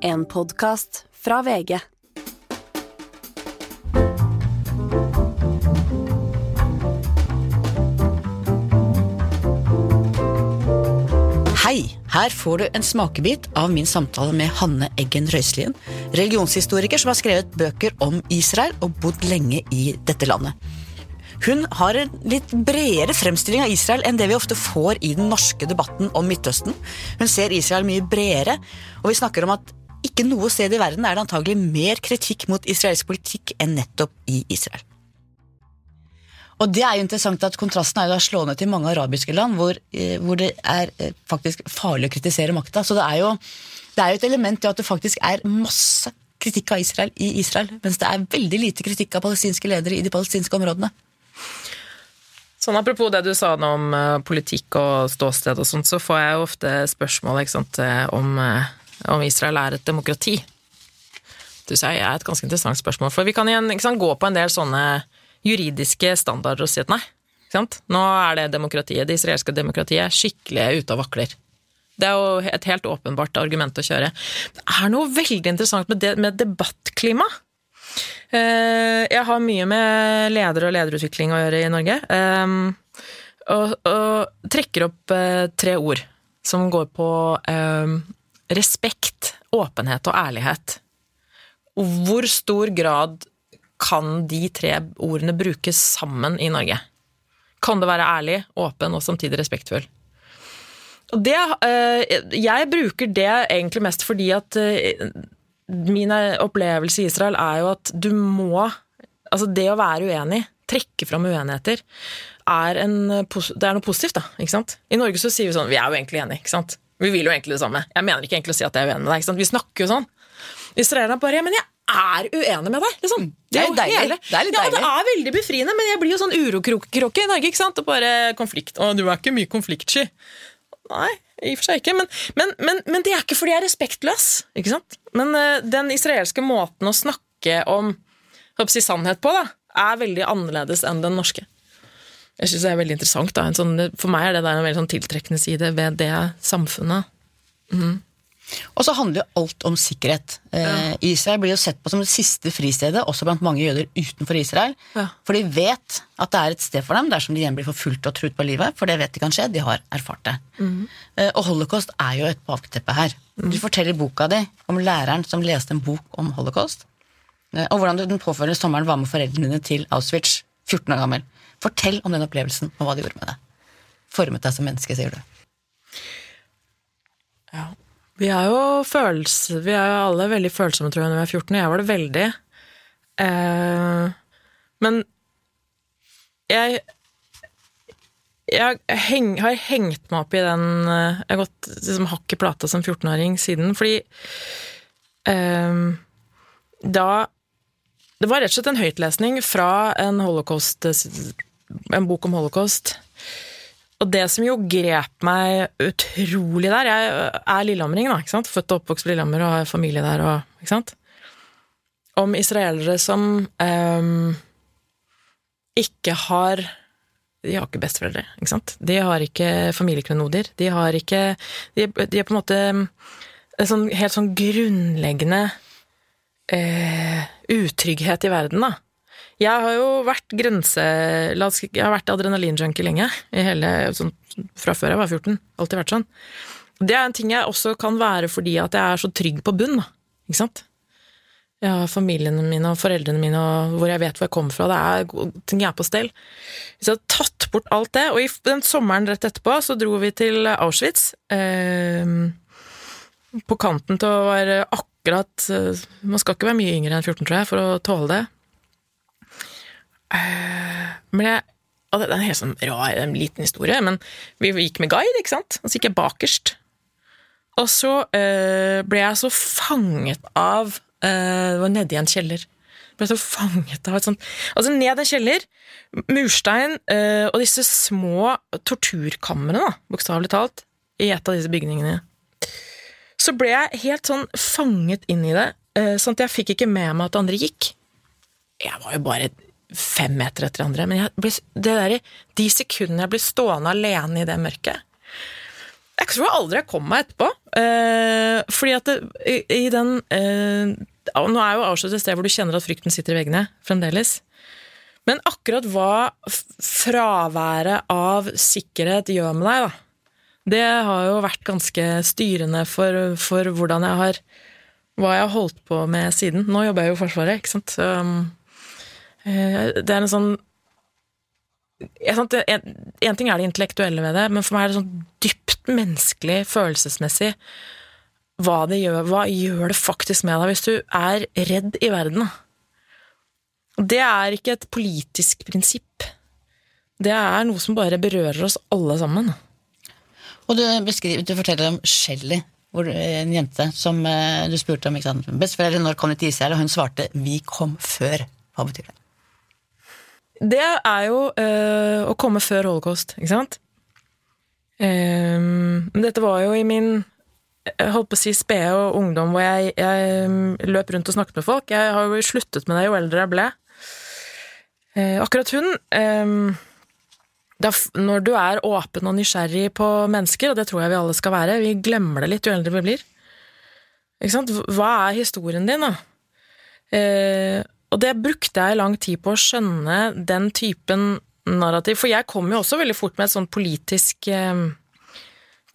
En podkast fra VG. Hei! Her får du en smakebit av min samtale med Hanne Eggen Røiselien, religionshistoriker som har skrevet bøker om Israel og bodd lenge i dette landet. Hun har en litt bredere fremstilling av Israel enn det vi ofte får i den norske debatten om Midtøsten. Hun ser Israel mye bredere, og vi snakker om at ikke noe sted i verden er det antagelig mer kritikk mot israelsk politikk enn nettopp i Israel. Og det er jo interessant at Kontrasten er jo slående til mange arabiske land hvor, eh, hvor det er eh, faktisk farlig å kritisere makta. Så det er, jo, det er jo et element i at det faktisk er masse kritikk av Israel i Israel, mens det er veldig lite kritikk av palestinske ledere i de palestinske områdene. Sånn Apropos det du sa nå om uh, politikk og ståsted og sånt, så får jeg jo ofte spørsmål sant, om, om Israel er et demokrati. Du sier er et ganske interessant spørsmål, for vi kan igjen sant, gå på en del sånne juridiske standarder og si at nei, nå er det demokratiet, det israelske demokratiet, skikkelig ute og vakler. Det er jo et helt åpenbart argument å kjøre. Det er noe veldig interessant med, med debattklima. Eh, jeg har mye med leder og lederutvikling å gjøre i Norge. Ehm, og, og trekker opp eh, tre ord som går på respekt, åpenhet og ærlighet. Hvor stor grad kan de tre ordene brukes sammen i Norge? Kan det være ærlig, åpen og samtidig respektfull? Og det, eh, jeg bruker det egentlig mest fordi at eh, min opplevelse i Israel er jo at du må Altså, det å være uenig, trekke fram uenigheter, er, en, det er noe positivt, da. Ikke sant? I Norge så sier vi sånn Vi er jo egentlig enige, ikke sant? Vi vil jo egentlig det samme. Jeg mener ikke egentlig å si at jeg er uenig med deg. ikke sant? Vi snakker jo sånn. Israelerne bare ja, men jeg er uenig med deg. Liksom. Mm. Det er jo deilig. Hele. Det er litt deilig. Ja, det er veldig befriende, men jeg blir jo sånn urokråke i Norge. ikke sant? Og bare konflikt. Å, du er ikke mye konfliktsky. Nei, i og for seg ikke. Men, men, men, men, det er ikke fordi jeg er respektløs. ikke sant? Men uh, den israelske måten å snakke om si, sannhet på, da, er veldig annerledes enn den norske. Jeg synes det er veldig interessant. Da. Sånn, for meg er det en veldig sånn tiltrekkende side ved det samfunnet. Mm. Og så handler jo alt om sikkerhet. Eh, ja. Israel blir jo sett på som det siste fristedet, også blant mange jøder utenfor Israel. Ja. For de vet at det er et sted for dem dersom de igjen blir forfulgt og truet på livet. For det vet de kan skje, de har erfart det. Mm. Og holocaust er jo et bakteppe her. Mm. Du forteller boka di om læreren som leste en bok om holocaust. Eh, og hvordan du den påfølgende sommeren var med foreldrene dine til Auschwitz, 14 år gammel. Fortell om den opplevelsen og hva det gjorde med deg. Formet deg som menneske, sier du. Ja. Vi er jo følelse, vi er jo alle veldig følsomme, tror jeg, når vi er 14. Jeg var det veldig. Eh, men jeg jeg heng, har hengt meg opp i den eh, Jeg har gått liksom, hakket plata som 14-åring siden, fordi eh, da Det var rett og slett en høytlesning fra en holocaust En bok om holocaust og det som jo grep meg utrolig der Jeg er lillehamring, da. ikke sant? Født og oppvokst på Lillehammer og har familie der. Og, ikke sant? Om israelere som um, ikke har De har ikke besteforeldre, ikke sant? De har ikke familieklenodier. De har ikke De, de er på en måte sånn, helt sånn grunnleggende uh, utrygghet i verden, da. Jeg har jo vært grense... Jeg har vært adrenalinjunkie lenge. Hele, sånn, fra før jeg var 14. Alltid vært sånn. Det er en ting jeg også kan være fordi at jeg er så trygg på bunn. Ikke sant? Jeg har familiene mine og foreldrene mine og hvor jeg vet hvor jeg kommer fra. Det er ting jeg er på stell. Hvis jeg hadde tatt bort alt det Og i den sommeren rett etterpå så dro vi til Auschwitz. Eh, på kanten til å være akkurat eh, Man skal ikke være mye yngre enn 14, tror jeg, for å tåle det. Eh, men jeg og Det er en helt sånn rar, en liten historie, men vi gikk med guide, ikke sant? Og så gikk jeg bakerst. Og så øh, ble jeg så fanget av øh, Det var nedi en kjeller. Jeg ble så fanget av et sånt Altså, ned en kjeller, murstein øh, og disse små torturkamrene, da, bokstavelig talt, i et av disse bygningene. Så ble jeg helt sånn fanget inn i det, sånn at jeg fikk ikke med meg at andre gikk. Jeg var jo bare fem meter etter andre. Men ble, der, de sekundene jeg ble stående alene i det mørket Jeg tror aldri jeg kom meg etterpå. Eh, fordi at det, i, i den eh, Nå er jo Auschwitz et sted hvor du kjenner at frykten sitter i veggene fremdeles. Men akkurat hva fraværet av sikkerhet gjør med deg, da, det har jo vært ganske styrende for, for hvordan jeg har Hva jeg har holdt på med siden. Nå jobber jeg jo i Forsvaret, ikke sant. Eh, det er en sånn en, ting er det intellektuelle ved det, men for meg er det sånn dypt menneskelig, følelsesmessig hva det gjør, hva gjør det faktisk med deg hvis du er redd i verden? Det er ikke et politisk prinsipp. Det er noe som bare berører oss alle sammen. Og du, beskriver, du forteller om Shelly, en jente som eh, du spurte om. ikke sant? Besteforeldre, når kom de til Israel? Og hun svarte 'vi kom før'. Hva betyr det? Det er jo øh, å komme før holocaust, ikke sant? Um, dette var jo i min jeg holdt på å si spede og ungdom hvor jeg, jeg, løp rundt og snakket med folk. Jeg har jo sluttet med det jo eldre jeg ble. Eh, akkurat hun eh, da, Når du er åpen og nysgjerrig på mennesker, og det tror jeg vi alle skal være, vi glemmer det litt jo eldre vi blir. Hva er historien din, da? Uh, og det brukte jeg lang tid på å skjønne den typen narrativ, for jeg kom jo også veldig fort med et sånn politisk eh,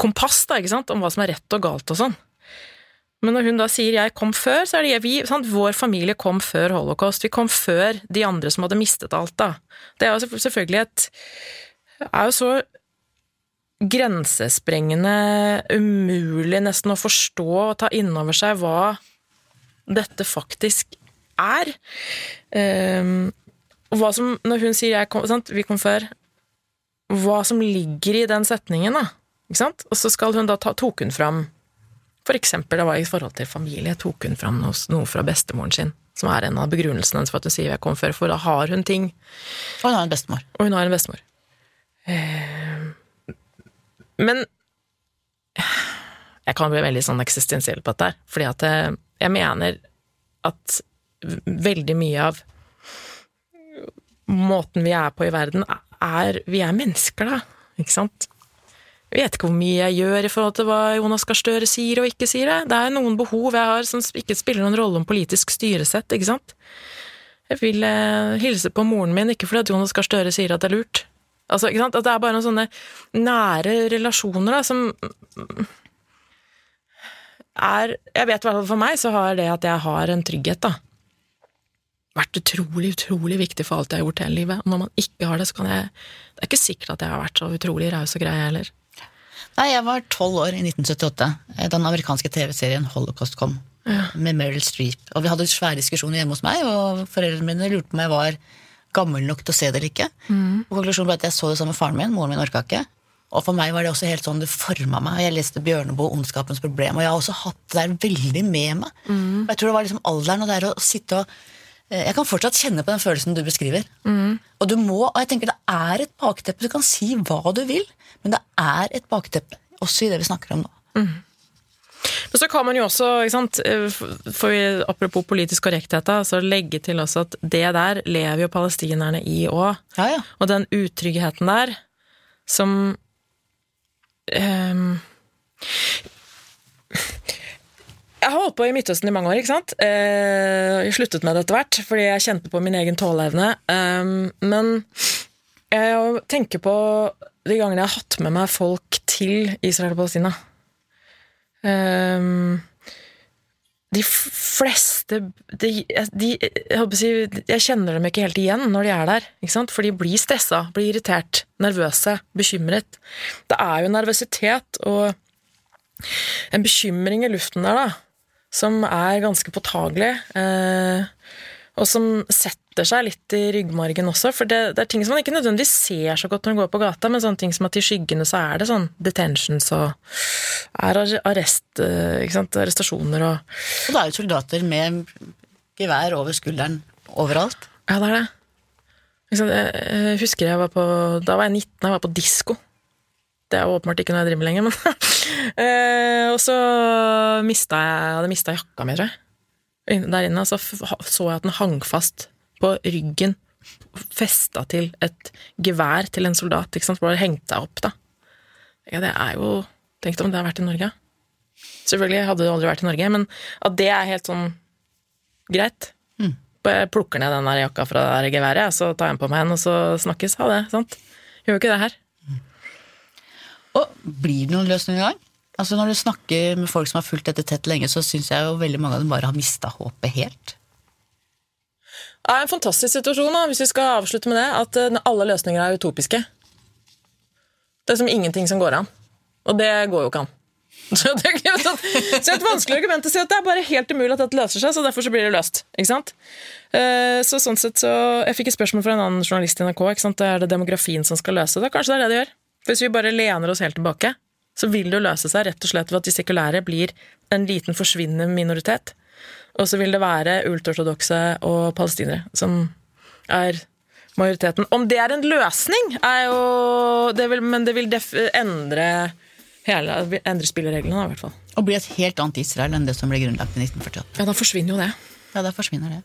kompass da, ikke sant, om hva som er rett og galt og sånn. Men når hun da sier 'jeg kom før', så er det vi, sant? vår familie kom før holocaust. Vi kom før de andre som hadde mistet alt, da. Det er jo selvfølgelig et er jo så grensesprengende, umulig nesten å forstå og ta inn over seg hva dette faktisk er. Um, og hva som, når hun sier jeg kom, sant, 'vi kom før', hva som ligger i den setningen, da. Ikke sant? Og så skal hun da ta, tok hun fram For eksempel det var i forhold til familie, tok hun fram noe, noe fra bestemoren sin, som er en av begrunnelsene hennes for at hun sier 'jeg kom før', for da har hun ting. Og hun har en bestemor. Og hun har en bestemor. Uh, men jeg kan bli veldig sånn eksistensiell på dette her, fordi at jeg, jeg mener at veldig mye av måten vi er på i verden, er Vi er mennesker, da. Ikke sant? Jeg vet ikke hvor mye jeg gjør i forhold til hva Jonas Gahr Støre sier og ikke sier. Det, det er noen behov jeg har som ikke spiller noen rolle om politisk styresett, ikke sant? Jeg vil eh, hilse på moren min, ikke fordi at Jonas Gahr Støre sier at det er lurt. Altså, ikke sant? At det er bare noen sånne nære relasjoner da, som er Jeg vet i hvert fall for meg så har det at jeg har en trygghet, da vært utrolig, utrolig viktig for alt jeg har gjort hele livet. Og når man ikke har det, så kan jeg Det er ikke sikkert at jeg har vært så utrolig raus og grei heller. Nei, jeg var tolv år i 1978 da den amerikanske TV-serien Holocaust kom. Ja. Med Meryl Streep. Og vi hadde svære diskusjoner hjemme hos meg, og foreldrene mine lurte på om jeg var gammel nok til å se det eller ikke. Mm. Og konklusjonen ble at jeg så det sammen med faren min. Moren min orka ikke. Og for meg var det også helt sånn, det forma meg. Jeg leste Bjørneboe, 'Ondskapens problem', og jeg har også hatt det der veldig med meg. Mm. Og jeg tror det var liksom alderen og det å sitte og Eh, jeg kan fortsatt kjenne på den følelsen du beskriver. Mm. Og du må, og jeg tenker det er et bakteppe. Du kan si hva du vil, men det er et bakteppe også i det vi snakker om nå. Mm. Men så kan man jo også, sant, for vi, apropos politisk korrekthet, så legge til også at det der lever jo palestinerne i òg. Ja, ja. Og den utryggheten der som um, jeg har holdt på i Midtøsten i mange år, ikke sant. Eh, jeg sluttet med det etter hvert, fordi jeg kjente på min egen tåleevne. Um, men jeg tenker på de gangene jeg har hatt med meg folk til Israel og Palestina. Um, de fleste de, de, jeg, si, jeg, kjenner dem ikke helt igjen når de er der. For de blir stressa, blir irritert, nervøse, bekymret. Det er jo nervøsitet og en bekymring i luften der, da som er ganske påtagelig, eh, og som setter seg litt i ryggmargen også. For det, det, er ting som man ikke nødvendigvis ser så godt når man går på gata, men sånne ting som at i skyggene så er det sånn detentions og er arrest, eh, arrestasjoner og Og da er jo soldater med gevær over skulderen overalt? Ja, det er det. Jeg husker jeg var på Da var jeg 19, jeg var på disko. Det er åpenbart ikke noe jeg driver med lenger, men eh, Og så mista jeg, jeg hadde mista jakka mi, tror jeg. Der inne så så jeg at den hang fast på ryggen, festa til et gevær til en soldat, ikke sant, bare hengte deg opp, da. Ja, det er jo Tenk om det har vært i Norge. Selvfølgelig hadde det aldri vært i Norge, men at det er helt sånn greit. Jeg plukker ned den der jakka fra det der geværet, så tar jeg den på meg igjen, og så snakkes. Ha det. sant? Gjør jo ikke det her. Og blir det noen løsning i gang? Altså Når du snakker med folk som har fulgt dette tett lenge, så syns jeg jo veldig mange av dem bare har mista håpet helt. Det er en fantastisk situasjon, da, hvis vi skal avslutte med det, at eh, alle løsninger er utopiske. Det er som ingenting som går an. Og det går jo ikke an. Så det er, sånn- så et vanskelig argument å si at det er bare helt umulig at dette løser seg, så derfor så blir det løst. Ikke sant? Eh, Så sånn sett så Jeg fikk et spørsmål fra en annen journalist i NRK. Ikke sant? Er det demografien som skal løse det. Kanskje det er det det gjør. Hvis vi bare lener oss helt tilbake, så vil det jo løse seg rett og slett ved at de sekulære blir en liten forsvinnende minoritet. Og så vil det være ultraortodokse og palestinere som er majoriteten. Om det er en løsning, er jo det vil, Men det vil endre hele, endre spillereglene, i hvert fall. Og bli et helt annet Israel enn det som ble grunnlagt i 1948. Ja, da forsvinner jo det. Ja, da forsvinner det.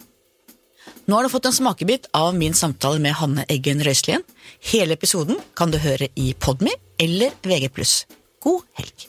Nå har du fått en smakebit av min samtale med Hanne Eggen Røiselien. Hele episoden kan du høre i Podme eller VG+. God helg.